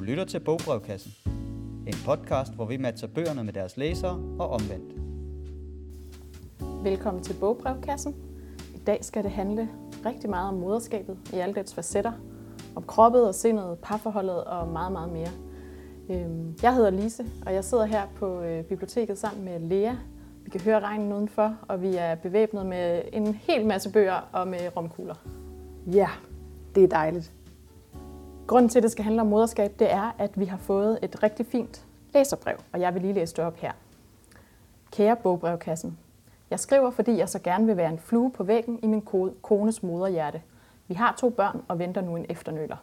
Du lytter til Bogbrevkassen. En podcast, hvor vi matcher bøgerne med deres læsere og omvendt. Velkommen til Bogbrevkassen. I dag skal det handle rigtig meget om moderskabet i alle dets facetter. Om kroppet og sindet, parforholdet og meget, meget mere. Øhm, jeg hedder Lise, og jeg sidder her på øh, biblioteket sammen med Lea. Vi kan høre regnen udenfor, og vi er bevæbnet med en hel masse bøger og med romkugler. Ja, det er dejligt. Grunden til, at det skal handle om moderskab, det er, at vi har fået et rigtig fint læserbrev, og jeg vil lige læse det op her. Kære bogbrevkassen, jeg skriver, fordi jeg så gerne vil være en flue på væggen i min kones moderhjerte. Vi har to børn og venter nu en efternøler.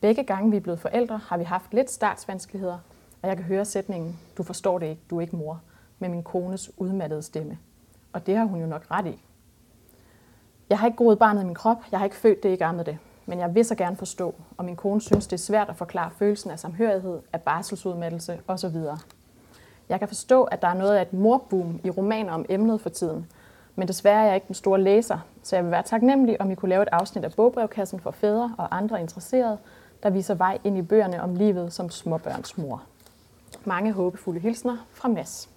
Begge gange vi er blevet forældre, har vi haft lidt startsvanskeligheder, og jeg kan høre sætningen, du forstår det ikke, du er ikke mor, med min kones udmattede stemme. Og det har hun jo nok ret i. Jeg har ikke groet barnet i min krop, jeg har ikke født det, ikke ammet det. Men jeg vil så gerne forstå, og min kone synes, det er svært at forklare følelsen af samhørighed, af barselsudmattelse osv. Jeg kan forstå, at der er noget af et morboom i romaner om emnet for tiden, men desværre er jeg ikke den store læser, så jeg vil være taknemmelig, om I kunne lave et afsnit af bogbrevkassen for fædre og andre interesserede, der viser vej ind i bøgerne om livet som småbørnsmor. Mange håbefulde hilsner fra Mads.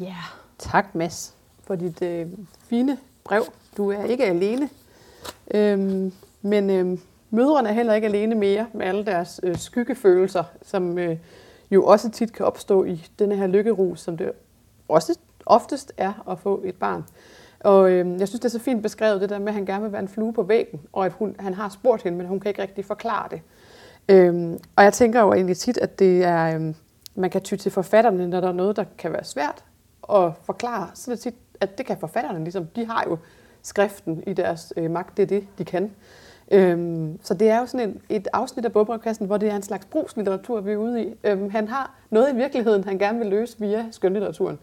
Ja, yeah. tak Mads for dit øh, fine brev. Du er ikke alene. Øhm, men øhm, mødrene er heller ikke alene mere med alle deres øh, skyggefølelser, som øh, jo også tit kan opstå i denne her lykkerus, som det også oftest er at få et barn. Og øh, jeg synes, det er så fint beskrevet, det der med, at han gerne vil være en flue på væggen, og at hun, han har spurgt hende, men hun kan ikke rigtig forklare det. Øhm, og jeg tænker jo egentlig tit, at det er, øhm, man kan ty til forfatterne, når der er noget, der kan være svært at forklare. Så er det tit, at det kan forfatterne ligesom, de har jo skriften i deres øh, magt. Det er det, de kan. Øhm, så det er jo sådan en, et afsnit af bogbrevkassen, hvor det er en slags brugslitteratur, vi er ude i. Øhm, han har noget i virkeligheden, han gerne vil løse via skønlitteraturen.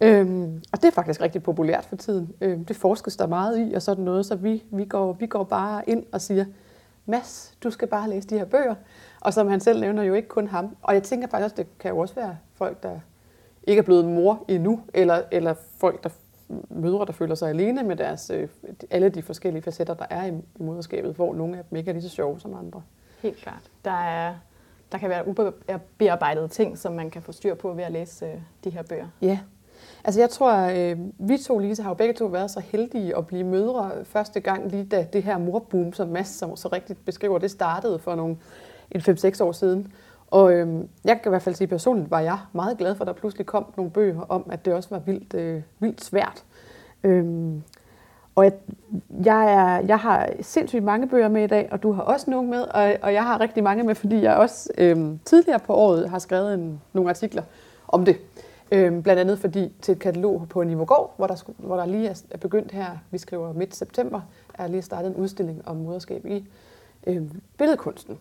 Øhm, og det er faktisk rigtig populært for tiden. Øhm, det forskes der meget i, og sådan noget, så vi, vi, går, vi går bare ind og siger, Mads, du skal bare læse de her bøger. Og som han selv nævner, jo ikke kun ham. Og jeg tænker faktisk også, det kan jo også være folk, der ikke er blevet mor endnu, eller, eller folk, der mødre, der føler sig alene med deres, øh, alle de forskellige facetter, der er i, i moderskabet, hvor nogle af dem ikke er lige så sjove som andre. Helt klart. Der, er, der kan være ubearbejdede ting, som man kan få styr på ved at læse øh, de her bøger. Ja. Altså jeg tror, øh, vi to, Lise, har jo begge to været så heldige at blive mødre første gang, lige da det her morboom, som Mads som så rigtigt beskriver, det startede for nogle en 5-6 år siden. Og øhm, jeg kan i hvert fald sige personligt, var jeg meget glad for, at der pludselig kom nogle bøger om, at det også var vildt, øh, vildt svært. Øhm, og jeg, jeg, er, jeg har sindssygt mange bøger med i dag, og du har også nogle med, og, og jeg har rigtig mange med, fordi jeg også øhm, tidligere på året har skrevet en, nogle artikler om det. Øhm, blandt andet fordi til et katalog på Nivogård, hvor der, hvor der lige er begyndt her, vi skriver midt september, er lige startet en udstilling om moderskab i øhm, billedkunsten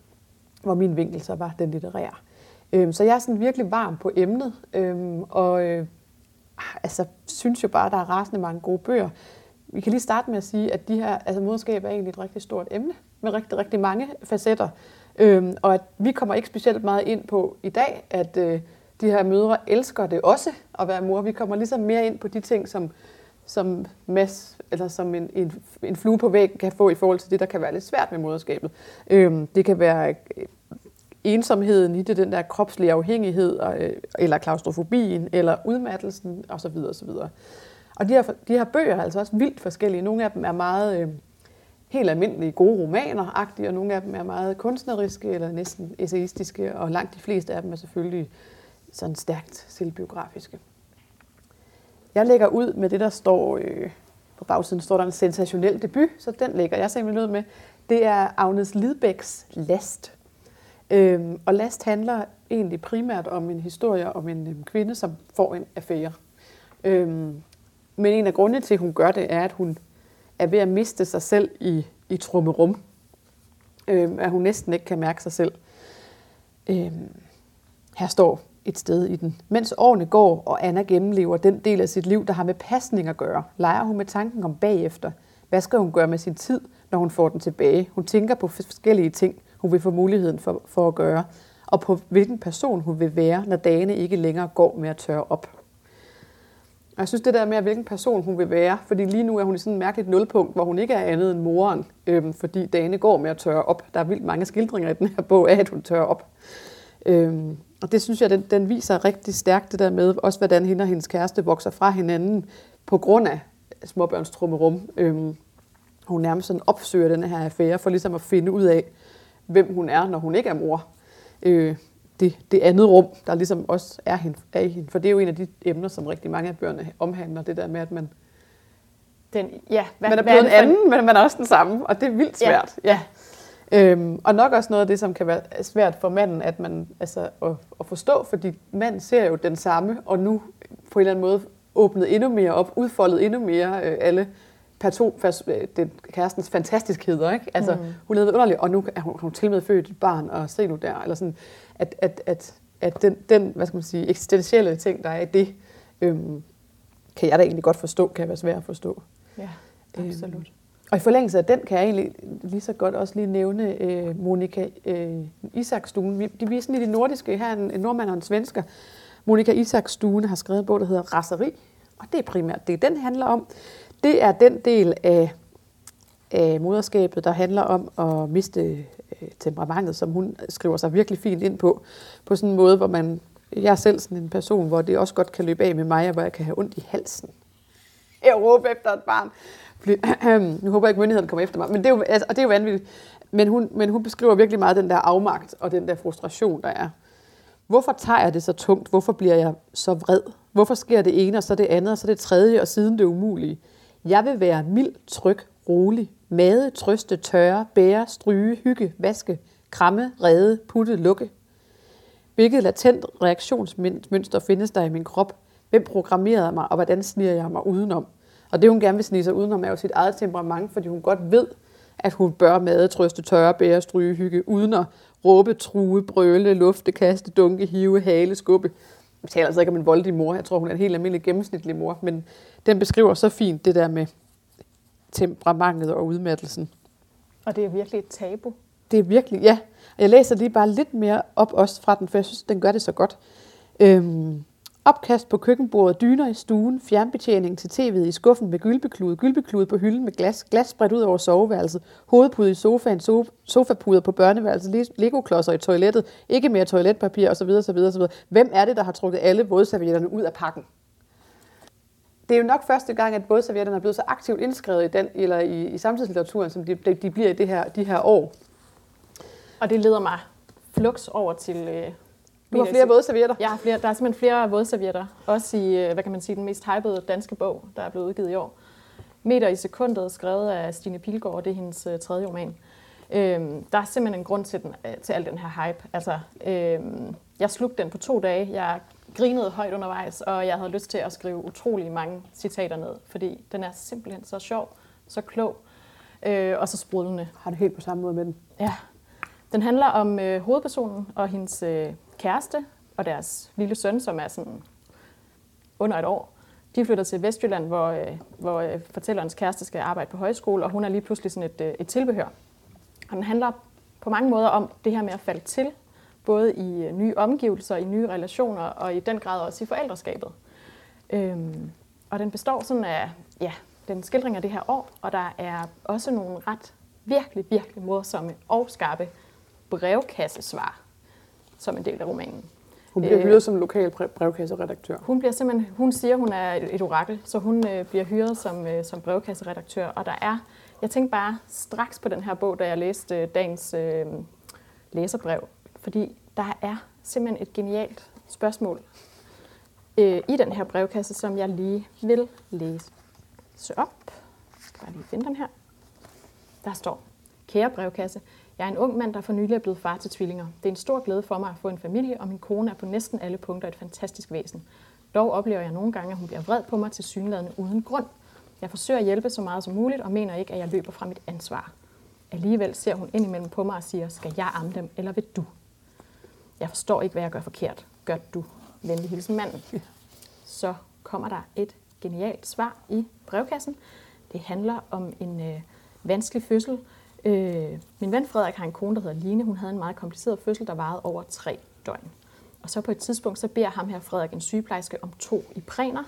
hvor min vinkel så var den litterære. Øhm, så jeg er sådan virkelig varm på emnet, øhm, og øh, altså, synes jo bare, at der er rasende mange gode bøger. Vi kan lige starte med at sige, at de her, altså moderskab er egentlig et rigtig stort emne, med rigtig, rigtig mange facetter. Øhm, og at vi kommer ikke specielt meget ind på i dag, at øh, de her mødre elsker det også at være mor. Vi kommer ligesom mere ind på de ting, som, som Mads, eller som en, en, en flue på væggen kan få i forhold til det, der kan være lidt svært med moderskabet. Øhm, det kan være øh, ensomheden i det, den der kropslige afhængighed, og, øh, eller klaustrofobien, eller udmattelsen osv. osv. Og de her, de her bøger er altså også vildt forskellige. Nogle af dem er meget øh, helt almindelige gode romaner og nogle af dem er meget kunstneriske eller næsten essayistiske, og langt de fleste af dem er selvfølgelig sådan stærkt selvbiografiske. Jeg lægger ud med det, der står øh, på bagsiden, står der en sensationel debut, så den lægger jeg simpelthen ud med. Det er Agnes Lidbæks Last. Øhm, og Last handler egentlig primært om en historie om en øhm, kvinde, som får en affære. Øhm, men en af grundene til, at hun gør det, er, at hun er ved at miste sig selv i, i trummerum. Øhm, at hun næsten ikke kan mærke sig selv. Øhm, her står, et sted i den. Mens årene går, og Anna gennemlever den del af sit liv, der har med pasning at gøre, leger hun med tanken om bagefter. Hvad skal hun gøre med sin tid, når hun får den tilbage? Hun tænker på forskellige ting, hun vil få muligheden for, for at gøre, og på hvilken person hun vil være, når dagene ikke længere går med at tørre op. Og jeg synes det der med, hvilken person hun vil være, fordi lige nu er hun i sådan et mærkeligt nulpunkt, hvor hun ikke er andet end moren, øhm, fordi dagene går med at tørre op. Der er vildt mange skildringer i den her bog af, at hun tørrer op. Øhm, og det synes jeg, den, den viser rigtig stærkt det der med, også hvordan hende og hendes kæreste vokser fra hinanden på grund af småbørnstrummerum. Øhm, hun nærmest sådan opsøger den her affære for ligesom at finde ud af, hvem hun er, når hun ikke er mor. Øh, det, det andet rum, der ligesom også er, hende, er i hende. For det er jo en af de emner, som rigtig mange af børnene omhandler, det der med, at man, Den, ja, hvad, man er hvad blevet en det for anden, men man er også den samme, og det er vildt svært. Ja, Øhm, og nok også noget af det, som kan være svært for manden at, man, altså, at, at forstå, fordi manden ser jo den samme, og nu på en eller anden måde åbnet endnu mere op, udfoldet endnu mere øh, alle person, fast, øh, den, kærestens fantastiskheder. Ikke? Altså, mm. Hun er underlig, og nu er hun, hun til med født et barn, og se nu der. Eller sådan, at, at, at, at den, den hvad skal man sige, eksistentielle ting, der er i det, øhm, kan jeg da egentlig godt forstå, kan være svært at forstå. ja Øhm, absolut. Og i forlængelse af den kan jeg egentlig lige så godt også lige nævne øh, Monika øh, Isakstuen. Vi- De viser sådan i de nordiske, her en, en nordmand og en svensker. Monika Isakstuen har skrevet en bog, der hedder Raseri, og det er primært det, den handler om. Det er den del af, af moderskabet, der handler om at miste øh, temperamentet, som hun skriver sig virkelig fint ind på, på sådan en måde, hvor man, jeg er selv sådan en person, hvor det også godt kan løbe af med mig, og hvor jeg kan have ondt i halsen jeg råber efter et barn. Nu håber jeg ikke, myndigheden kommer efter mig, men det er jo, altså, og det er jo vanvittigt. Men hun, men hun beskriver virkelig meget den der afmagt og den der frustration, der er. Hvorfor tager jeg det så tungt? Hvorfor bliver jeg så vred? Hvorfor sker det ene, og så det andet, og så det tredje, og siden det umulige? Jeg vil være mild, tryg, rolig, made, trøste, tørre, bære, stryge, hygge, vaske, kramme, redde, putte, lukke. Hvilket latent reaktionsmønster findes der i min krop? Hvem programmerede mig, og hvordan sniger jeg mig udenom? Og det, hun gerne vil snige sig udenom, er jo sit eget temperament, fordi hun godt ved, at hun bør made, trøste, tørre, bære, stryge, hygge, uden at råbe, true, brøle, lufte, kaste, dunke, hive, hale, skubbe. Jeg taler altså ikke om en voldig mor. Jeg tror, hun er en helt almindelig gennemsnitlig mor. Men den beskriver så fint det der med temperamentet og udmattelsen. Og det er virkelig et tabu. Det er virkelig, ja. Jeg læser lige bare lidt mere op også fra den, for jeg synes, den gør det så godt. Øhm, opkast på køkkenbordet, dyner i stuen, fjernbetjening til tv'et i skuffen med gylbeklude, gylbeklude på hylden med glas, glas spredt ud over soveværelset, hovedpude i sofaen, so- sofapuder på børneværelset, legoklodser i toilettet, ikke mere toiletpapir osv. osv., osv. Hvem er det, der har trukket alle vådservietterne ud af pakken? Det er jo nok første gang, at vådservietterne er blevet så aktivt indskrevet i, den, eller i, i samtidslitteraturen, som de, de, de bliver i det her, de her år. Og det leder mig flux over til... Øh, du har flere vådservietter. Jeg har flere, der er simpelthen flere vådservietter. Også i, øh, hvad kan man sige, den mest hypede danske bog, der er blevet udgivet i år. Meter i sekundet, skrevet af Stine Pilgaard, det er hendes øh, tredje roman. Øhm, der er simpelthen en grund til, den, øh, til al den her hype. Altså, øhm, jeg slugte den på to dage. Jeg grinede højt undervejs, og jeg havde lyst til at skrive utrolig mange citater ned, fordi den er simpelthen så sjov, så klog øh, og så sprudlende. Har det helt på samme måde med den. Ja. Den handler om øh, hovedpersonen og hendes øh, kæreste og deres lille søn, som er sådan under et år. De flytter til Vestjylland, hvor, øh, hvor øh, fortællerens kæreste skal arbejde på højskole, og hun er lige pludselig sådan et, øh, et tilbehør. Og den handler på mange måder om det her med at falde til, både i nye omgivelser, i nye relationer, og i den grad også i forældreskabet. Øhm, og den består sådan af, ja, den skildring af det her år, og der er også nogle ret virkelig, virkelig morsomme og skarpe brevkassesvar som en del af romanen. Hun bliver Øh. hyret som lokal brev- brevkasseredaktør. Hun bliver simpelthen, hun siger, hun er et orakel, så hun øh, bliver hyret som, øh, som brevkasseredaktør. Og der er, jeg tænkte bare straks på den her bog, da jeg læste øh, dagens øh, læserbrev, fordi der er simpelthen et genialt spørgsmål øh, i den her brevkasse, som jeg lige vil læse op. Jeg skal bare lige finde den her. Der står, kære brevkasse, jeg er en ung mand, der for nylig er blevet far til tvillinger. Det er en stor glæde for mig at få en familie, og min kone er på næsten alle punkter et fantastisk væsen. Dog oplever jeg nogle gange, at hun bliver vred på mig til synlædende uden grund. Jeg forsøger at hjælpe så meget som muligt, og mener ikke, at jeg løber fra mit ansvar. Alligevel ser hun indimellem på mig og siger, skal jeg amme dem, eller vil du? Jeg forstår ikke, hvad jeg gør forkert. Gør du? Venlig hilsen manden. Så kommer der et genialt svar i brevkassen. Det handler om en øh, vanskelig fødsel. Øh, min ven Frederik har en kone, der hedder Line. Hun havde en meget kompliceret fødsel, der varede over tre døgn. Og så på et tidspunkt, så beder ham her Frederik en sygeplejerske om to ipræner.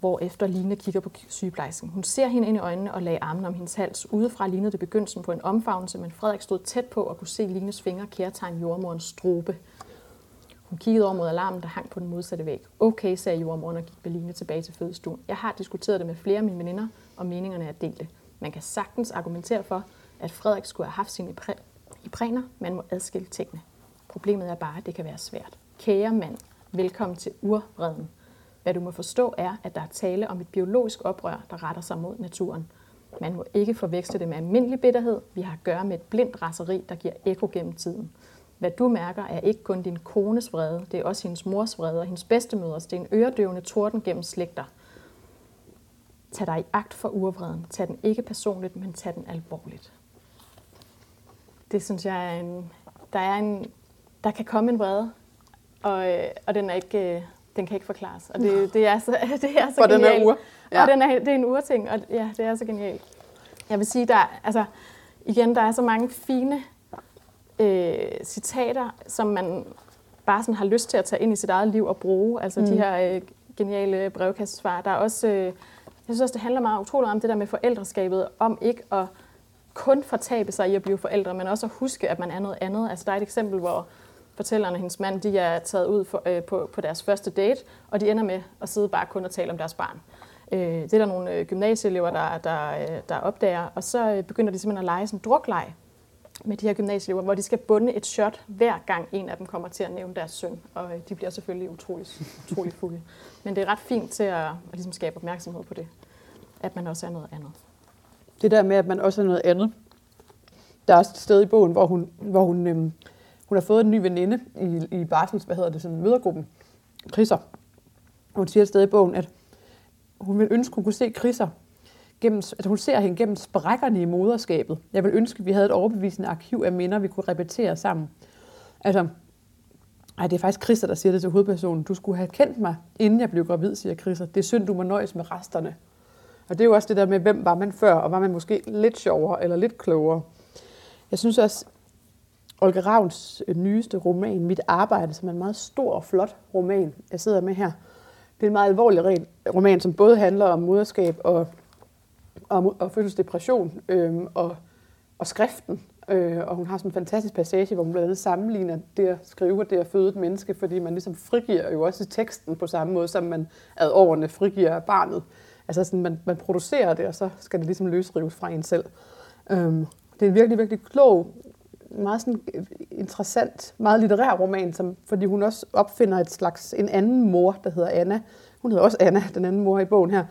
hvor efter Line kigger på sygeplejersken. Hun ser hende ind i øjnene og lagde armen om hendes hals. Udefra lignede det begyndelsen på en omfavnelse, men Frederik stod tæt på og kunne se Lines fingre kærtegn jordmorens strobe. Hun kiggede over mod alarmen, der hang på den modsatte væg. Okay, sagde jordmoren og gik med Line tilbage til fødestuen. Jeg har diskuteret det med flere af mine veninder, og meningerne er delte. Man kan sagtens argumentere for, at Frederik skulle have haft sine i præner. Man må adskille tingene. Problemet er bare, at det kan være svært. Kære mand, velkommen til urvreden. Hvad du må forstå er, at der er tale om et biologisk oprør, der retter sig mod naturen. Man må ikke forveksle det med almindelig bitterhed. Vi har at gøre med et blindt raseri, der giver ekko gennem tiden. Hvad du mærker, er ikke kun din kones vrede, det er også hendes mors vrede og hendes bedstemøders. Det er en øredøvende torden gennem slægter. Tag dig i agt for urvreden. Tag den ikke personligt, men tag den alvorligt. Det synes jeg er en... Der, er en, der kan komme en vrede, og, øh, og den er ikke, øh, den kan ikke forklares. Og det, det er så, det er så For genialt. den er ur. Ja. Og den er, det er en urting, og ja, det er så genialt. Jeg vil sige, der, altså, igen, der er så mange fine øh, citater, som man bare sådan har lyst til at tage ind i sit eget liv og bruge. Altså mm. de her øh, geniale brevkastesvar. Der er også, øh, jeg synes også, det handler meget utroligt om det der med forældreskabet, om ikke at kun fortabe sig i at blive forældre, men også at huske, at man er noget andet. Altså der er et eksempel, hvor fortælleren og hendes mand, de er taget ud for, øh, på, på deres første date, og de ender med at sidde bare kun og tale om deres barn. Øh, det er der nogle øh, gymnasieelever, der, der, øh, der opdager, og så øh, begynder de simpelthen at lege sådan en drukleg med de her gymnasieelever, hvor de skal bunde et shot hver gang en af dem kommer til at nævne deres søn, og øh, de bliver selvfølgelig utrolig, utrolig fulde. Men det er ret fint til at, at ligesom skabe opmærksomhed på det, at man også er noget andet. Det der med, at man også er noget andet. Der er også et sted i bogen, hvor hun, hvor hun, øhm, hun har fået en ny veninde i, i Bartels, hvad hedder det, sådan mødergruppen, Kriser. Hun siger et sted i bogen, at hun vil ønske, hun kunne se Kriser gennem, altså hun ser hende gennem sprækkerne i moderskabet. Jeg vil ønske, at vi havde et overbevisende arkiv af minder, vi kunne repetere sammen. Altså, ej, det er faktisk Christa, der siger det til hovedpersonen. Du skulle have kendt mig, inden jeg blev gravid, siger Christa. Det er synd, du må nøjes med resterne. Og det er jo også det der med, hvem var man før, og var man måske lidt sjovere eller lidt klogere. Jeg synes også, Olga Ravns øh, nyeste roman, Mit Arbejde, som er en meget stor og flot roman, jeg sidder med her. Det er en meget alvorlig roman, som både handler om moderskab og og, og fødselsdepression øh, og, og skriften. Øh, og hun har sådan en fantastisk passage, hvor hun blandt andet sammenligner det at skrive og det at føde et menneske, fordi man ligesom frigiver jo også teksten på samme måde, som man ad årene frigiver barnet. Altså sådan, man, man producerer det, og så skal det ligesom løsrives fra en selv. Øh, det er en virkelig, virkelig klog, meget sådan øh, interessant, meget litterær roman, som, fordi hun også opfinder et slags, en anden mor, der hedder Anna. Hun hedder også Anna, den anden mor i bogen her,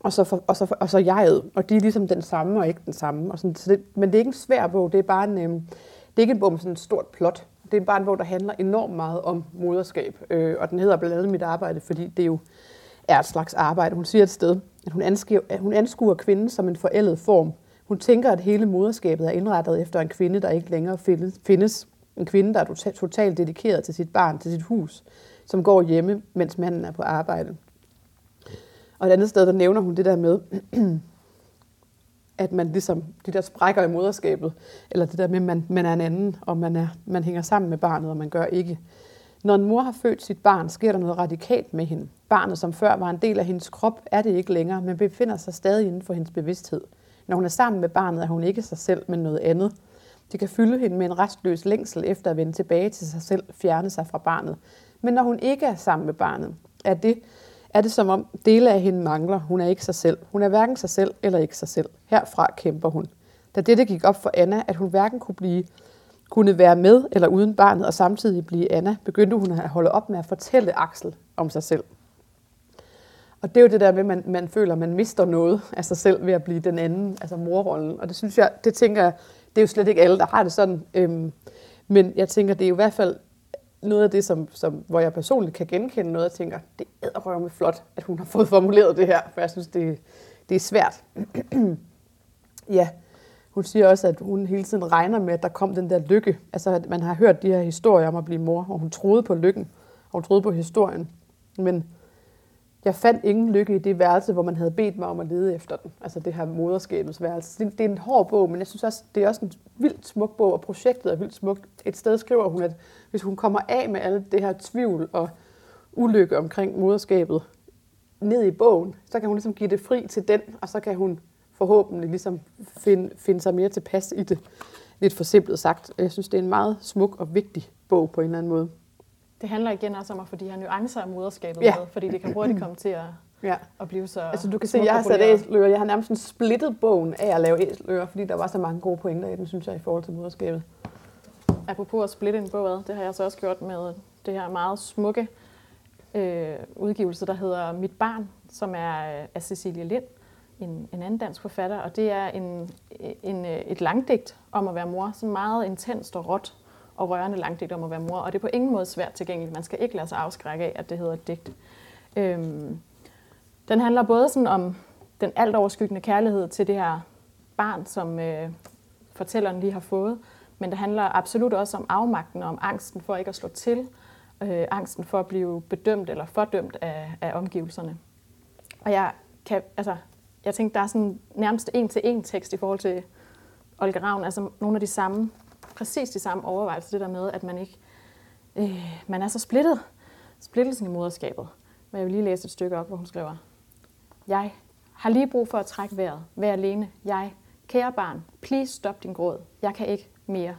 og så, for, og, så, og så jeget. Og de er ligesom den samme og ikke den samme. Og sådan, så det, men det er ikke en svær bog, det er bare en, øh, det er ikke en bog med sådan et stort plot. Det er bare en bog, der handler enormt meget om moderskab. Øh, og den hedder blandt andet Mit Arbejde, fordi det jo er et slags arbejde. Hun siger et sted, at hun, anskuer, at hun anskuer kvinden som en forældet form. Hun tænker, at hele moderskabet er indrettet efter en kvinde, der ikke længere findes. En kvinde, der er tota-, totalt dedikeret til sit barn, til sit hus, som går hjemme, mens manden er på arbejde. Og et andet sted, der nævner hun det der med, at man ligesom, de der sprækker i moderskabet, eller det der med, at man, man er en anden, og man, er, man hænger sammen med barnet, og man gør ikke. Når en mor har født sit barn, sker der noget radikalt med hende. Barnet, som før var en del af hendes krop, er det ikke længere, men befinder sig stadig inden for hendes bevidsthed. Når hun er sammen med barnet, er hun ikke sig selv, men noget andet. Det kan fylde hende med en restløs længsel efter at vende tilbage til sig selv, fjerne sig fra barnet. Men når hun ikke er sammen med barnet, er det, er det som om dele af hende mangler. Hun er ikke sig selv. Hun er hverken sig selv eller ikke sig selv. Herfra kæmper hun. Da dette gik op for Anna, at hun hverken kunne blive kunne være med eller uden barnet og samtidig blive Anna, begyndte hun at holde op med at fortælle Axel om sig selv. Og det er jo det der med, at man, man føler, at man mister noget af sig selv ved at blive den anden, altså morrollen. Og det synes jeg, det tænker jeg, det er jo slet ikke alle, der har det sådan. Øhm, men jeg tænker, det er jo i hvert fald noget af det, som, som, hvor jeg personligt kan genkende noget, og tænker, det er med flot, at hun har fået formuleret det her, for jeg synes, det, det er svært. ja, hun siger også, at hun hele tiden regner med, at der kom den der lykke. Altså, at man har hørt de her historier om at blive mor, og hun troede på lykken, og hun troede på historien. Men jeg fandt ingen lykke i det værelse, hvor man havde bedt mig om at lede efter den. Altså det her moderskabets værelse. Det, det er en hård bog, men jeg synes også, det er også en vildt smuk bog, og projektet er vildt smukt. Et sted skriver hun, at hvis hun kommer af med alle det her tvivl og ulykke omkring moderskabet, ned i bogen. Så kan hun ligesom give det fri til den, og så kan hun forhåbentlig ligesom finde, finde sig mere tilpas i det. Lidt forsimplet sagt. Jeg synes, det er en meget smuk og vigtig bog på en eller anden måde. Det handler igen også om at få de her nuancer af moderskabet Ja. med, fordi det kan hurtigt komme til at, Ja. at blive så Altså du kan se, jeg har sat æselører. Jeg har nærmest sådan splittet bogen af at lave æselører, fordi der var så mange gode pointer i den, synes jeg, i forhold til moderskabet. Apropos at splitte en bog ad, det har jeg så også gjort med det her meget smukke øh, udgivelse, der hedder Mit barn, som er af Cecilie Lind, en, en anden dansk forfatter, og det er en, en, et langdigt om at være mor, sådan meget intenst og råt og rørende langdigt om at være mor, og det er på ingen måde svært tilgængeligt. Man skal ikke lade sig afskrække af, at det hedder et digt. Øhm, den handler både sådan om den alt overskyggende kærlighed til det her barn, som øh, fortælleren lige har fået, men det handler absolut også om afmagten og om angsten for ikke at slå til, øh, angsten for at blive bedømt eller fordømt af, af omgivelserne. Og jeg kan, altså, jeg tænkte, der er sådan nærmest en til en tekst i forhold til Olga Ravn, altså nogle af de samme, præcis de samme overvejelser, det der med, at man ikke, øh, man er så splittet, splittelsen i moderskabet. Men jeg vil lige læse et stykke op, hvor hun skriver, Jeg har lige brug for at trække vejret, Vær alene. Jeg, kære barn, please stop din gråd. Jeg kan ikke mere.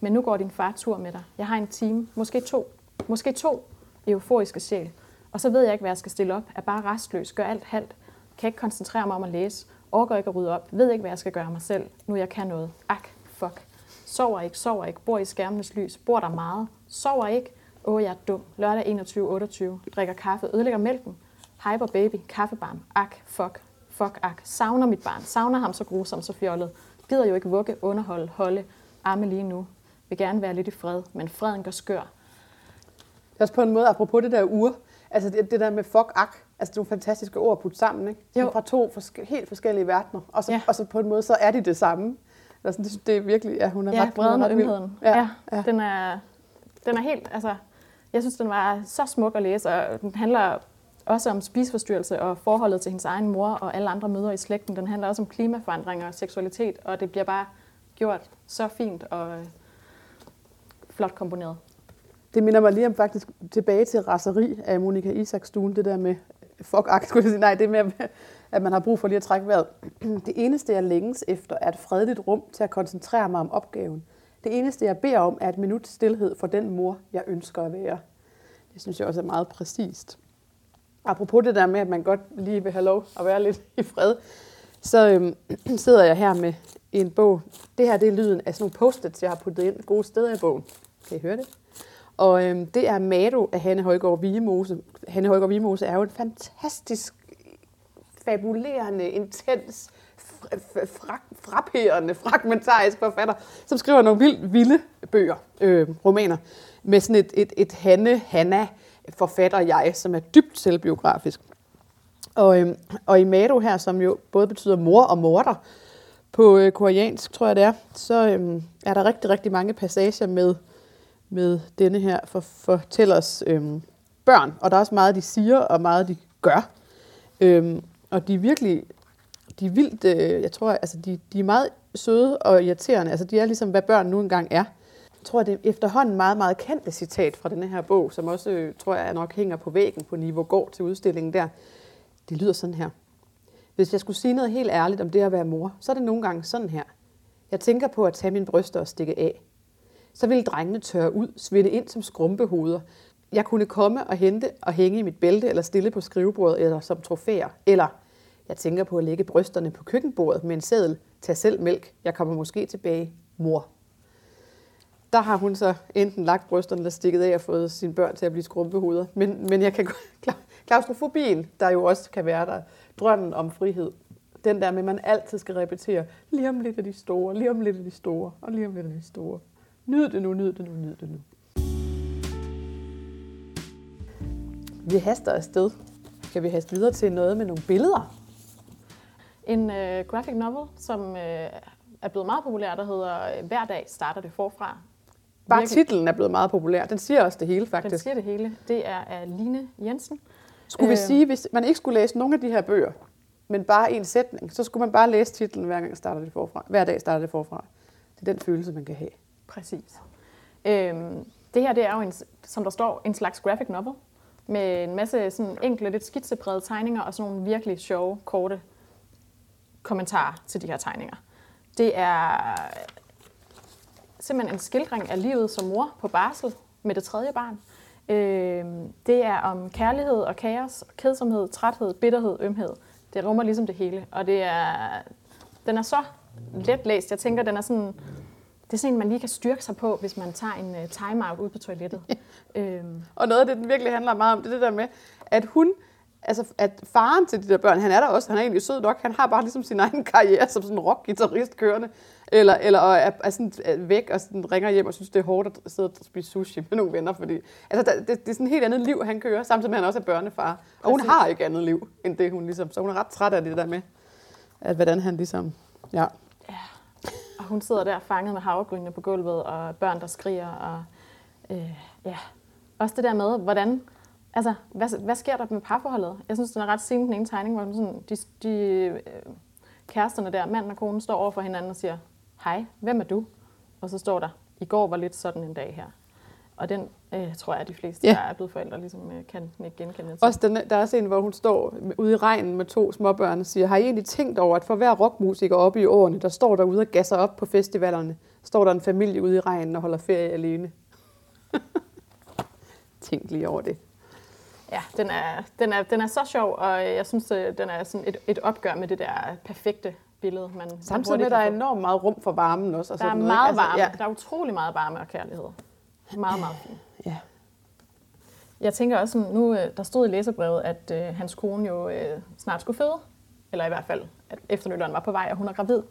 Men nu går din far tur med dig. Jeg har en time, måske to, måske to euforiske sjæl. Og så ved jeg ikke, hvad jeg skal stille op. Er bare restløs, gør alt halvt. Kan ikke koncentrere mig om at læse. Overgår ikke at rydde op. Ved ikke, hvad jeg skal gøre mig selv. Nu jeg kan noget. Ak, fuck. Sover ikke, sover ikke. Bor i skærmenes lys. Bor der meget. Sover ikke. Åh, jeg er dum. Lørdag 21.28. Drikker kaffe. Ødelægger mælken. Hyper baby. Kaffebarn. Ak, fuck. Fuck, ak. Savner mit barn. Savner ham så grusomt, så fjollet. Gider jo ikke vugge, underholde, holde. Arme lige nu. Vil gerne være lidt i fred, men freden går skør. Det er også på en måde, apropos det der ur, altså det, det der med fuck ak, altså det er nogle fantastiske ord at putte sammen, ikke? Sådan Jo. Fra to forske, helt forskellige verdener, og så, Ja. og så på en måde, så er de det samme. Altså, det, det er virkelig, ja, hun er Ja, ret, bredden og. Ja, Ja, ja. Den, er, den er helt, altså, jeg synes, den var så smuk at læse, og den handler også om spiseforstyrrelse og forholdet til hendes egen mor og alle andre mødre i slægten. Den handler også om klimaforandringer og seksualitet, og det bliver bare gjort så fint og øh, flot komponeret. Det minder mig lige om faktisk tilbage til raseri af Monika Isakstuen, det der med fuck ak, skulle jeg sige. Nej, det med, at man har brug for lige at trække vejret. Det eneste, jeg længes efter, er et fredeligt rum til at koncentrere mig om opgaven. Det eneste, jeg beder om, er et minut stillhed for den mor, jeg ønsker at være. Det synes jeg også er meget præcist. Apropos det der med, at man godt lige vil have lov at være lidt i fred, så øhm, sidder jeg her med en bog. Det her det er lyden af sådan nogle post-its, jeg har puttet ind gode steder i bogen. Kan I høre det? Og øhm, det er Mado af Hanne Højgaard Vigemose. Hanne Højgaard Vigemose er jo en fantastisk, fabulerende, intens, fr- fra- frapperende, fragmentarisk forfatter, som skriver nogle vildt vilde bøger, øh, romaner, med sådan et, et, et Hanne, Hanna, forfatter jeg, som er dybt selvbiografisk. Og, øh, og i Mado her, som jo både betyder mor og morter på øh, koreansk, tror jeg det er, så øhm, er der rigtig, rigtig mange passager med, med denne her for, fortællers øhm, børn. Og der er også meget, de siger, og meget, de gør. Øhm, og de er virkelig, de er vildt, øh, jeg tror, altså de, de er meget søde og irriterende. Altså de er ligesom, hvad børn nu engang er. Jeg tror, det er efterhånden meget, meget kendte citat fra denne her bog, som også, øh, tror jeg, nok hænger på væggen på Niveau Gård til udstillingen der. Det lyder sådan her. Hvis jeg skulle sige noget helt ærligt om det at være mor, så er det nogle gange sådan her. Jeg tænker på at tage mine bryster og stikke af. Så ville drengene tørre ud, svinde ind som skrumpehoveder. Jeg kunne komme og hente og hænge i mit bælte, eller stille på skrivebordet, eller som trofæer. Eller jeg tænker på at lægge brysterne på køkkenbordet med en seddel. Tag selv mælk. Jeg kommer måske tilbage. Mor. Der har hun så enten lagt brysterne eller stikket af og fået sine børn til at blive skrumpehoveder. Men, men jeg kan godt- klaustrofobien, der jo også kan være der, drømmen om frihed, den der med, at man altid skal repetere, lige om lidt af de store, lige om lidt af de store, og lige om lidt af de store. Nyd det nu, nyd det nu, nyd det nu. Vi haster afsted. Kan vi haste videre til noget med nogle billeder? En øh, graphic novel, som øh, er blevet meget populær, der hedder øh, Hver dag starter det forfra. Bare Virkelig. titlen er blevet meget populær. Den siger også det hele, Den faktisk. siger det hele. Det er af Line Jensen. Skulle vi Øh. sige, hvis man ikke skulle læse nogen af de her bøger, men bare en sætning, så skulle man bare læse titlen hver gang starter det forfra. Hver dag starter det forfra. Det er den følelse, man kan have. Præcis. Øhm, det her det er jo, en, som der står, en slags graphic novel, med en masse sådan enkle, lidt skitseprægede tegninger og sådan nogle virkelig sjove, korte kommentarer til de her tegninger. Det er simpelthen en skildring af livet som mor på barsel med det tredje barn. Øh, det er om kærlighed og kaos, kedsomhed, træthed, bitterhed, ømhed. Det rummer ligesom det hele, og det er, den er så let læst. Jeg tænker, den er sådan, det er sådan en, man lige kan styrke sig på, hvis man tager en uh, timeout ud på toilettet. øhm. Og noget af det, den virkelig handler meget om, det er det der med, at hun, altså at faren til de der børn, han er der også, han er egentlig sød nok, han har bare ligesom sin egen karriere som sådan en rockgitarrist kørende, eller, eller er, er sådan væk og sådan ringer hjem og synes, det er hårdt at sidde og spise sushi med nogle venner, fordi altså, der, det, det, er sådan et helt andet liv, han kører, samtidig med, at han også er børnefar. Og hun har ikke andet liv, end det hun ligesom, så hun er ret træt af det der med, at hvordan han ligesom, ja. ja. Og hun sidder der fanget med havregrynene på gulvet, og børn, der skriger, og øh, ja. Også det der med, hvordan, altså, hvad, hvad sker der med parforholdet? Jeg synes, den er ret sent, den ene tegning, hvor sådan, de, de øh, kæresterne der, manden og konen, står over for hinanden og siger, hej, hvem er du? Og så står der, i går var lidt sådan en dag her. Og den øh, tror jeg, at de fleste, ja. der er blevet forældre, ligesom øh, kan ikke genkende. Også den, der er også en, hvor hun står ude i regnen med to småbørn og siger, har I egentlig tænkt over, at for hver rockmusiker oppe i årene, der står der ude og gasser op på festivalerne, står der en familie ude i regnen og holder ferie alene. Tænk lige over det. Ja, den er, den, er, den er så sjov, og jeg synes, øh, den er sådan et, et opgør med det der perfekte billede. Man, Samtidig med, at der er enormt meget rum for varmen også. Og der er noget, meget altså, varme. Ja. Der er utrolig meget varme og kærlighed. Meget, meget fint. Ja. Jeg tænker også, nu øh, der stod i læserbrevet, at øh, hans kone jo øh, snart skulle føde. Eller i hvert fald, at efterløberen var på vej, og hun er gravid.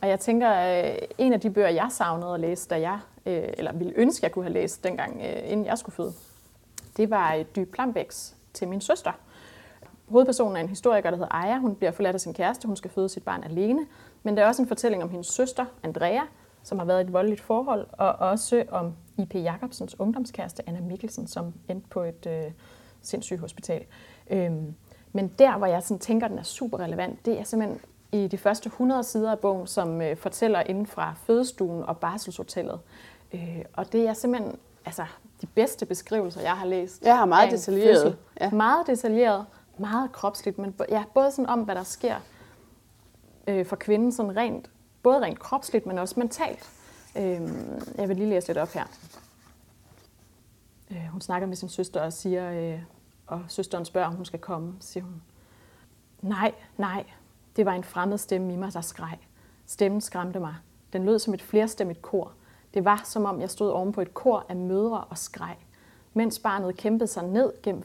Og jeg tænker, øh, en af de bøger, jeg savnede at læse, da jeg, øh, eller ville ønske, jeg kunne have læst dengang, øh, inden jeg skulle føde, det var et dyb Plambæks til min søster. Hovedpersonen er en historiker, der hedder Aya. Hun bliver forladt af sin kæreste. Hun skal føde sit barn alene. Men der er også en fortælling om hendes søster, Andrea, som har været i et voldeligt forhold, og også om I.P. Jacobsens ungdomskæreste, Anna Mikkelsen, som endte på et øh, sindssygt hospital. Øhm, men der, hvor jeg sådan tænker, den er super relevant, det er simpelthen i de første 100 sider af bogen, som øh, fortæller inden fra fødestuen og barselshotellet. Øh, og det er simpelthen altså, de bedste beskrivelser, jeg har læst. Jeg har meget detaljeret. Ja. Meget detaljeret, meget kropsligt, men ja, både sådan om, hvad der sker øh, for kvinden, sådan rent, både rent kropsligt, men også mentalt. Øh, jeg vil lige læse lidt op her. Øh, hun snakker med sin søster og siger, øh, og søsteren spørger, om hun skal komme, siger hun. Nej, nej, det var en fremmed stemme i mig, der skreg. Stemmen skræmte mig. Den lød som et flerstemmigt kor. Det var, som om jeg stod oven på et kor af mødre og skreg. Mens barnet kæmpede sig ned gennem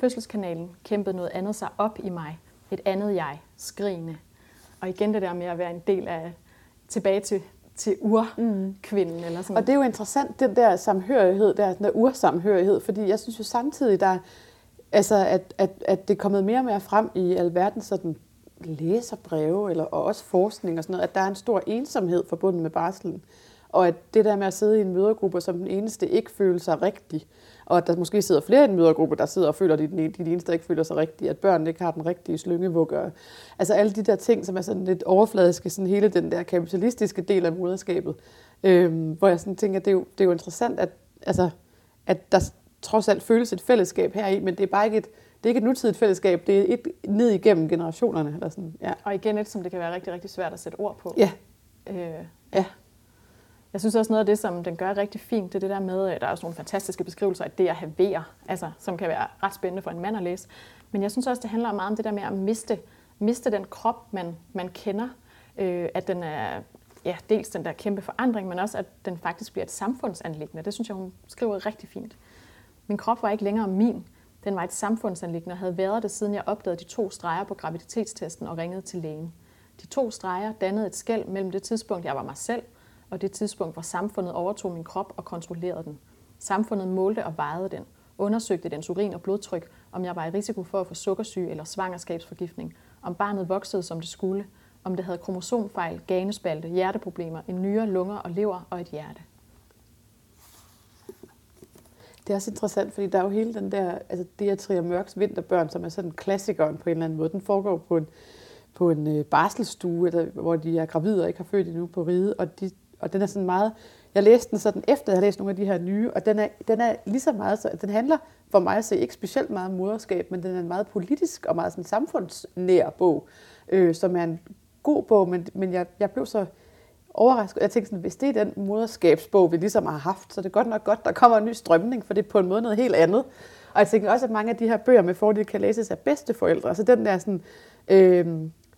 fødselskanalen, kæmpede noget andet sig op i mig. Et andet jeg, skrigende. Og igen det der med at være en del af, tilbage til, til urkvinden. Mm. Eller sådan. Og det er jo interessant, den der samhørighed, der, den der ursamhørighed, fordi jeg synes jo samtidig, der, altså, at, at, at det er kommet mere og mere frem i alverden sådan læserbreve, eller, og også forskning og sådan noget, at der er en stor ensomhed forbundet med barselen. Og at det der med at sidde i en mødergruppe som den eneste ikke føler sig rigtig, og at der måske sidder flere i en mødergruppe, der sidder og føler, at de er de eneste, der ikke føler sig rigtige, at børn ikke har den rigtige slyngevugger. Altså alle de der ting, som er sådan lidt overfladiske, sådan hele den der kapitalistiske del af moderskabet, øhm, hvor jeg sådan tænker, det er jo, det er jo interessant, at, altså, at der trods alt føles et fællesskab her i, men det er bare ikke et, det er ikke et nutidigt fællesskab, det er et ned igennem generationerne. Eller sådan. Ja. Og igen et, som det kan være rigtig, rigtig svært at sætte ord på. Ja. Øh, ja. Jeg synes også noget af det, som den gør rigtig fint, det er det der med, at der er også nogle fantastiske beskrivelser af det at have vejer, altså, som kan være ret spændende for en mand at læse. Men jeg synes også, det handler meget om det der med at miste, miste den krop, man, man kender. Øh, at den er ja, dels den der kæmpe forandring, men også at den faktisk bliver et samfundsanlæggende. Det synes jeg, hun skriver rigtig fint. Min krop var ikke længere min. Den var et samfundsanlæggende og havde været det, siden jeg opdagede de to streger på graviditetstesten og ringede til lægen. De to streger dannede et skæld mellem det tidspunkt, jeg var mig selv, og det tidspunkt, hvor samfundet overtog min krop og kontrollerede den. Samfundet målte og vejede den, undersøgte dens urin og blodtryk, om jeg var i risiko for at få sukkersyge eller svangerskabsforgiftning, om barnet voksede som det skulle, om det havde kromosomfejl, ganespalte, hjerteproblemer, en nyre, lunger og lever og et hjerte. Det er også interessant, fordi der er jo hele den der, altså det at Trier Mørks Vinterbørn, som er sådan klassikeren på en eller anden måde. Den foregår på en, på en øh, barselstue, barselsstue, hvor de er gravide og ikke har født endnu på ride, og de og den er sådan meget, jeg læste den sådan efter, jeg havde læst nogle af de her nye, og den er, den er lige så meget, så den handler for mig at se ikke specielt meget om moderskab, men den er en meget politisk og meget sådan samfundsnær bog, øh, som er en god bog, men, men jeg, jeg blev så overrasket. Jeg tænkte sådan, hvis det er den moderskabsbog, vi ligesom har haft, så det er godt nok godt, der kommer en ny strømning, for det er på en måde noget helt andet. Og jeg tænker også, at mange af de her bøger med fordel kan læses af bedsteforældre. Så den der sådan, øh,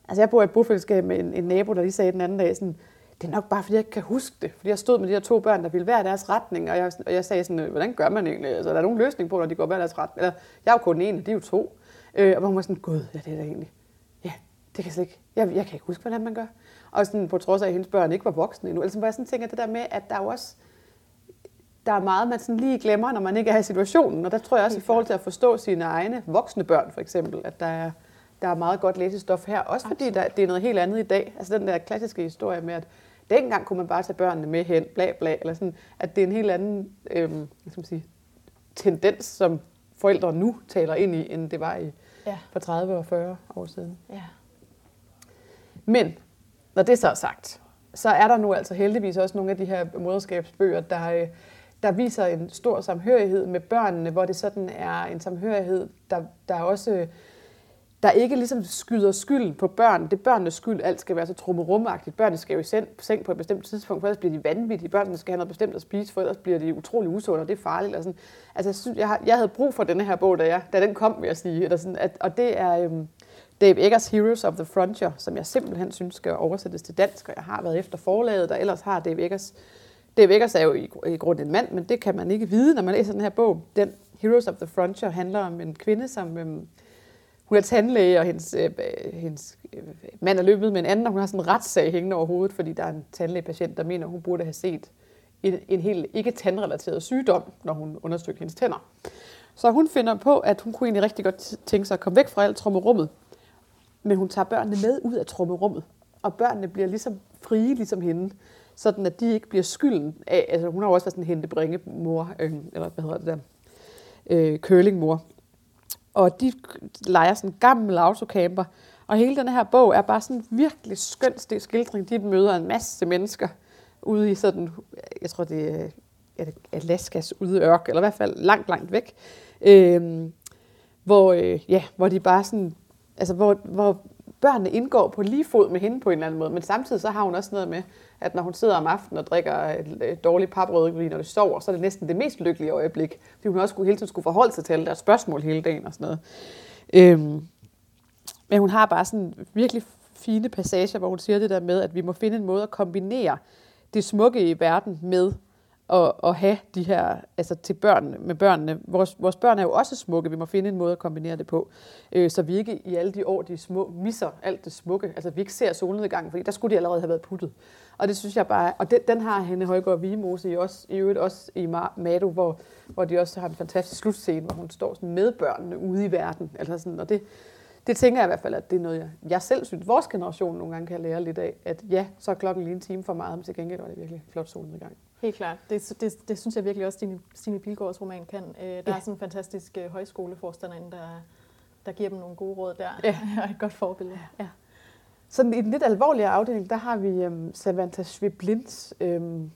altså jeg bor i et bofællesskab med en, en nabo, der lige sagde den anden dag sådan, det er nok bare, fordi jeg ikke kan huske det. Fordi jeg stod med de her to børn, der ville hver deres retning, og jeg, og jeg sagde sådan, hvordan gør man egentlig? Altså, er der nogen løsning på, når de går hver deres retning? Eller, jeg er jo kun den ene, de er jo to. Øh, og man var sådan, gud, ja, det er da egentlig. Ja, det kan jeg slet ikke. Jeg, jeg kan ikke huske, hvordan man gør. Og sådan, på trods af, at hendes børn ikke var voksne endnu. Altså, hvor jeg sådan tænker det der med, at der er jo også, der er meget, man sådan lige glemmer, når man ikke er i situationen. Og der tror jeg også, i forhold til at forstå sine egne voksne børn, for eksempel, at der er, der er meget godt læsestof her. Også fordi der, det er noget helt andet i dag. Altså den der klassiske historie med, at dengang kunne man bare tage børnene med hen, bla bla, eller sådan, at det er en helt anden øhm, hvad skal man sige, tendens, som forældre nu taler ind i, end det var i ja. for 30 og 40 år siden. Ja. Men når det så er sagt, så er der nu altså heldigvis også nogle af de her moderskabsbøger, der, øh, der viser en stor samhørighed med børnene, hvor det sådan er en samhørighed, der, der også der ikke ligesom skyder skylden på børn. Det er børnenes skyld, alt skal være så trummerumagtigt. Børnene skal jo i seng på et bestemt tidspunkt, for ellers bliver de vanvittige. Børnene skal have noget bestemt at spise, for ellers bliver de utrolig usunde, og det er farligt. Og sådan. Altså, jeg, synes, jeg, jeg havde brug for denne her bog, da, jeg, da den kom, vil jeg sige. Eller sådan, at, og det er øhm, Dave Eggers Heroes of the Frontier, som jeg simpelthen synes skal oversættes til dansk, og jeg har været efter forlaget, der ellers har Dave Eggers. Dave Eggers er jo i, i grunden en mand, men det kan man ikke vide, når man læser den her bog. Den Heroes of the Frontier handler om en kvinde, som... Øhm, hun er tandlæge, og hendes, øh, hendes øh, mand er løbet med en anden, og hun har sådan en retssag hængende over hovedet, fordi der er en tandlægepatient, der mener, hun burde have set en, en helt ikke tandrelateret sygdom, når hun undersøgte hendes tænder. Så hun finder på, at hun kunne egentlig rigtig godt tænke sig at komme væk fra alt trommerummet, men hun tager børnene med ud af trommerummet, og børnene bliver ligesom frie, ligesom hende, sådan at de ikke bliver skylden af, altså hun har jo også været sådan en hentebringe mor, øh, eller hvad hedder det der, øh, curlingmor, og de leger sådan en gammel autocamper. Og hele den her bog er bare sådan en virkelig skøn skildring. De møder en masse mennesker ude i sådan, jeg tror det er Alaskas ude ørk, eller i hvert fald langt, langt væk. Øh, hvor, øh, ja, hvor de bare sådan, altså hvor, hvor børnene indgår på lige fod med hende på en eller anden måde, men samtidig så har hun også noget med, at når hun sidder om aftenen og drikker et dårligt paprødvin, når du sover, så er det næsten det mest lykkelige øjeblik. Fordi hun også skulle, hele tiden skulle forholde sig til alle deres spørgsmål hele dagen og sådan noget. Øhm, men hun har bare sådan virkelig fine passager, hvor hun siger det der med, at vi må finde en måde at kombinere det smukke i verden med at, at have de her, altså til børnene, med børnene. Vores, vores børn er jo også smukke, vi må finde en måde at kombinere det på, øh, så vi ikke i alle de år, de små, misser alt det smukke. Altså vi ikke ser solnedgangen, fordi der skulle de allerede have været puttet. Og det synes jeg bare, og den, den har Hanne Højgaard Vigemose i, også, i øvrigt også i Mado, hvor, hvor de også har en fantastisk slutscene, hvor hun står sådan med børnene ude i verden. Altså sådan, og det, det tænker jeg i hvert fald, at det er noget, jeg, jeg selv synes, vores generation nogle gange kan lære lidt af, at ja, så er klokken lige en time for meget, men til gengæld var det virkelig flot solnedgang. Helt klart. Det, det, det synes jeg virkelig også, Stine, Stine Pilgaards roman kan. Øh, der ja. er sådan en fantastisk øh, højskoleforstander der, der giver dem nogle gode råd der, ja. og et godt forbillede. Ja. Sådan i den lidt alvorligere afdeling, der har vi um, Savanta Sviblinds um,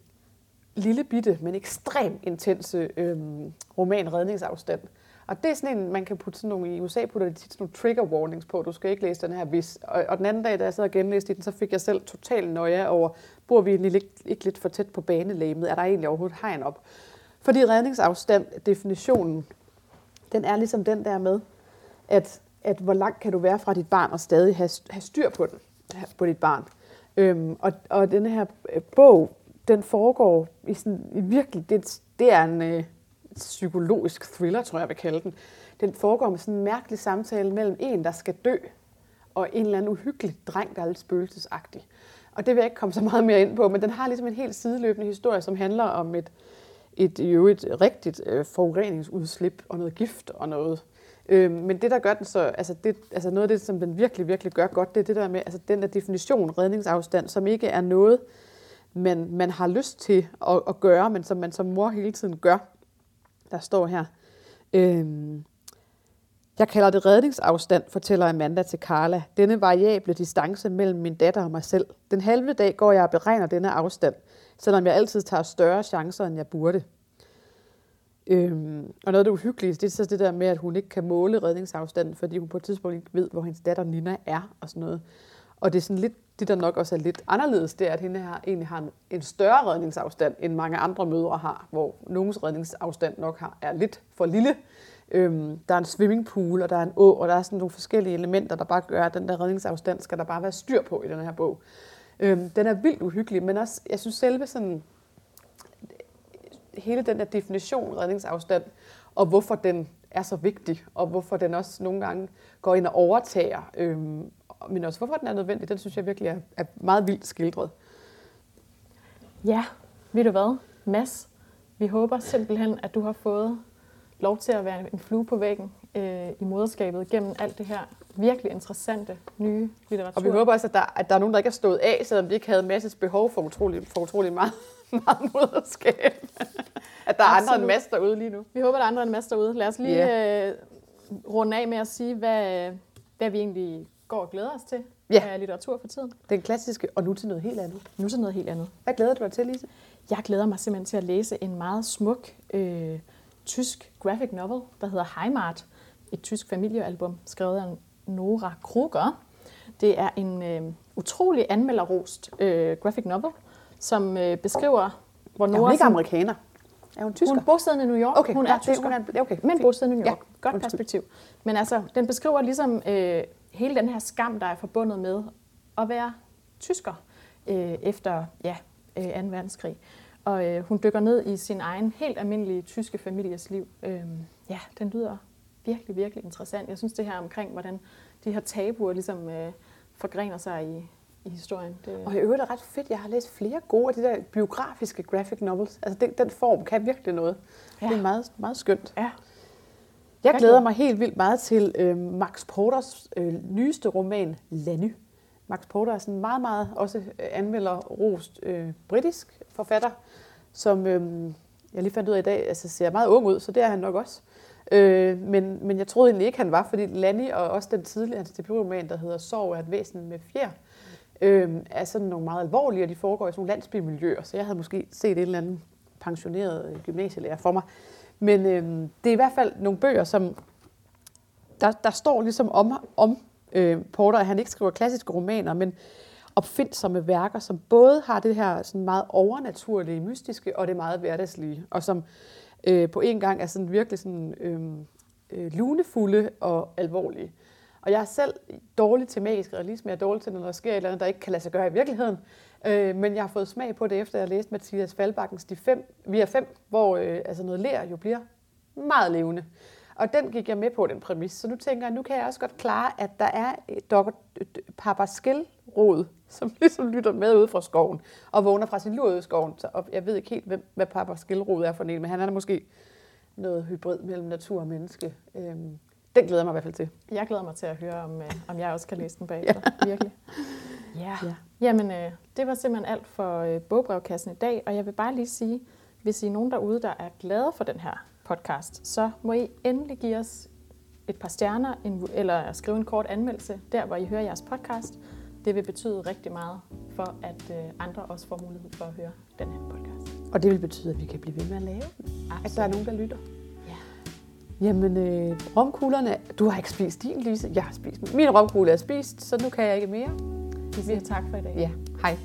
lille bitte, men ekstremt intense um, roman Redningsafstand. Og det er sådan en, man kan putte sådan nogle, i USA putter de tit sådan nogle trigger warnings på, du skal ikke læse den her hvis. Og, og den anden dag, da jeg sad og genlæste den, så fik jeg selv total nøje over, bor vi egentlig ikke, ikke lidt for tæt på banelæmet? Er der egentlig overhovedet hegn op? Fordi redningsafstand, definitionen, den er ligesom den der med, at, at hvor langt kan du være fra dit barn og stadig have, have styr på den, på dit barn. Øhm, og, og den her øh, bog, den foregår i, sådan, i virkelig, det, det er en, øh, psykologisk thriller, tror jeg, jeg vil kalde den. Den foregår med sådan en mærkelig samtale mellem en, der skal dø, og en eller anden uhyggelig dreng, der er lidt spøgelsesagtig. Og det vil jeg ikke komme så meget mere ind på, men den har ligesom en helt sideløbende historie, som handler om et, et, jo et rigtigt øh, forureningsudslip og noget gift og noget. Øh, men det, der gør den så, altså, det, altså noget af det, som den virkelig, virkelig gør godt, det er det der med, altså den der definition, redningsafstand, som ikke er noget, man, man har lyst til at, at gøre, men som man som mor hele tiden gør der står her. Øhm, jeg kalder det redningsafstand, fortæller Amanda til Carla. Denne variable distance mellem min datter og mig selv. Den halve dag går jeg og beregner denne afstand. selvom jeg altid tager større chancer, end jeg burde. Øhm, og noget af det uhyggelige, det er så det der med, at hun ikke kan måle redningsafstanden, fordi hun på et tidspunkt ikke ved, hvor hendes datter Nina er og sådan noget. Og det er sådan lidt, det der nok også er lidt anderledes, det er, at hende her egentlig har en, en større redningsafstand, end mange andre mødre har, hvor nogens redningsafstand nok har, er lidt for lille. Øhm, der er en swimmingpool, og der er en å, og der er sådan nogle forskellige elementer, der bare gør, at den der redningsafstand skal der bare være styr på i den her bog. Øhm, den er vildt uhyggelig, men også, jeg synes selve sådan, hele den der definition redningsafstand, og hvorfor den er så vigtig, og hvorfor den også nogle gange går ind og overtager, øhm, men også hvorfor den er nødvendig, den synes jeg virkelig er, er meget vildt skildret. Ja, ved du hvad, Mads? Vi håber simpelthen, at du har fået lov til at være en flue på væggen øh, i moderskabet gennem alt det her virkelig interessante nye litteratur. Og vi håber også, at der, at der er nogen, der ikke er stået af, selvom de ikke havde masses behov for utrolig, for utrolig meget, meget moderskab. at der er Absolut. andre end Mads derude lige nu. Vi håber, der er andre end Mads derude. Lad os lige yeah. øh, runde af med at sige, hvad, hvad vi egentlig går og glæder os til ja. af litteratur for tiden. Den klassiske, og nu til noget helt andet. Nu til noget helt andet. Hvad glæder du dig til, Lise? Jeg glæder mig simpelthen til at læse en meget smuk øh, tysk graphic novel, der hedder Heimat. Et tysk familiealbum, skrevet af Nora Kruger. Det er en øh, utrolig anmelderrost øh, graphic novel, som øh, beskriver, hvor Nora... Er hun ikke amerikaner? Er hun tysker? Hun er bosiddende i New York. Okay, hun er tysker, hun er, okay, men bosiddende i New York. Ja, Godt perspektiv. Men altså, den beskriver ligesom øh, hele den her skam, der er forbundet med at være tysker øh, efter ja, øh, 2. verdenskrig. Og øh, hun dykker ned i sin egen helt almindelige tyske families liv. Øh, ja, den lyder virkelig, virkelig interessant. Jeg synes det her omkring, hvordan de her tabuer ligesom øh, forgrener sig i, i historien. Det... Og i øvrigt er ret fedt, jeg har læst flere gode af de der biografiske graphic novels. Altså den, den form kan virkelig noget. Ja. Det er meget, meget skønt. Ja. Jeg glæder mig helt vildt meget til øh, Max Porters øh, nyeste roman, Lanny. Max Porter er sådan meget, meget også øh, anmelder rost øh, britisk forfatter, som øh, jeg lige fandt ud af i dag, altså ser meget ung ud, så det er han nok også. Øh, men, men jeg troede egentlig ikke, han var, fordi Lanny og også den tidligere hans debutroman, der hedder Sorg er et væsen med fjer, øh, er sådan nogle meget alvorlige, og de foregår i sådan nogle landsbymiljøer, så jeg havde måske set et eller andet pensioneret øh, gymnasielærer for mig. Men øh, det er i hvert fald nogle bøger, som der, der står ligesom om, om øh, Porter, at han ikke skriver klassiske romaner, men opfindsomme værker, som både har det her sådan meget overnaturlige, mystiske og det meget hverdagslige, og som øh, på en gang er sådan virkelig sådan, øh, øh, lunefulde og alvorlige. Og jeg er selv dårlig til magisk realisme, jeg er dårlig til, når der sker et eller andet, der ikke kan lade sig gøre i virkeligheden. Øh, men jeg har fået smag på det, efter jeg læste Mathias Faldbakkens De fem, Via 5, hvor øh, altså noget lær jo bliver meget levende. Og den gik jeg med på, den præmis. Så nu tænker jeg, nu kan jeg også godt klare, at der er øh, Dr. Papa som ligesom lytter med ude fra skoven, og vågner fra sin lur ude i skoven. Så, og jeg ved ikke helt, hvem, hvad Papa er for en, men han er måske noget hybrid mellem natur og menneske. Øhm, den glæder jeg mig i hvert fald til. Jeg glæder mig til at høre, om, øh, om jeg også kan læse den bagefter. Ja. Virkelig. Ja. ja. Jamen, øh, det var simpelthen alt for øh, bogbrevkassen i dag, og jeg vil bare lige sige, hvis I er nogen derude, der er glade for den her podcast, så må I endelig give os et par stjerner, en, eller skrive en kort anmeldelse, der hvor I hører jeres podcast. Det vil betyde rigtig meget for, at øh, andre også får mulighed for at høre den her podcast. Og det vil betyde, at vi kan blive ved med at lave den. Absolut. At der er nogen, der lytter. Ja. Jamen, øh, romkuglerne, du har ikke spist din, Lise. Jeg har spist min. romkugle er spist, så nu kan jeg ikke mere. Vi siger tak for i dag. Ja, hej.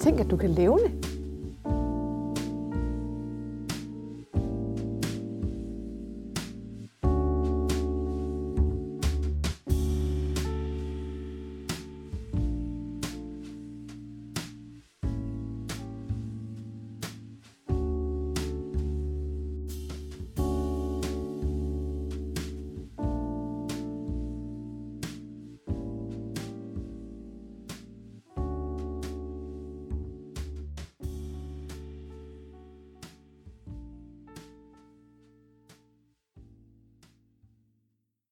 Tænk, at du kan levne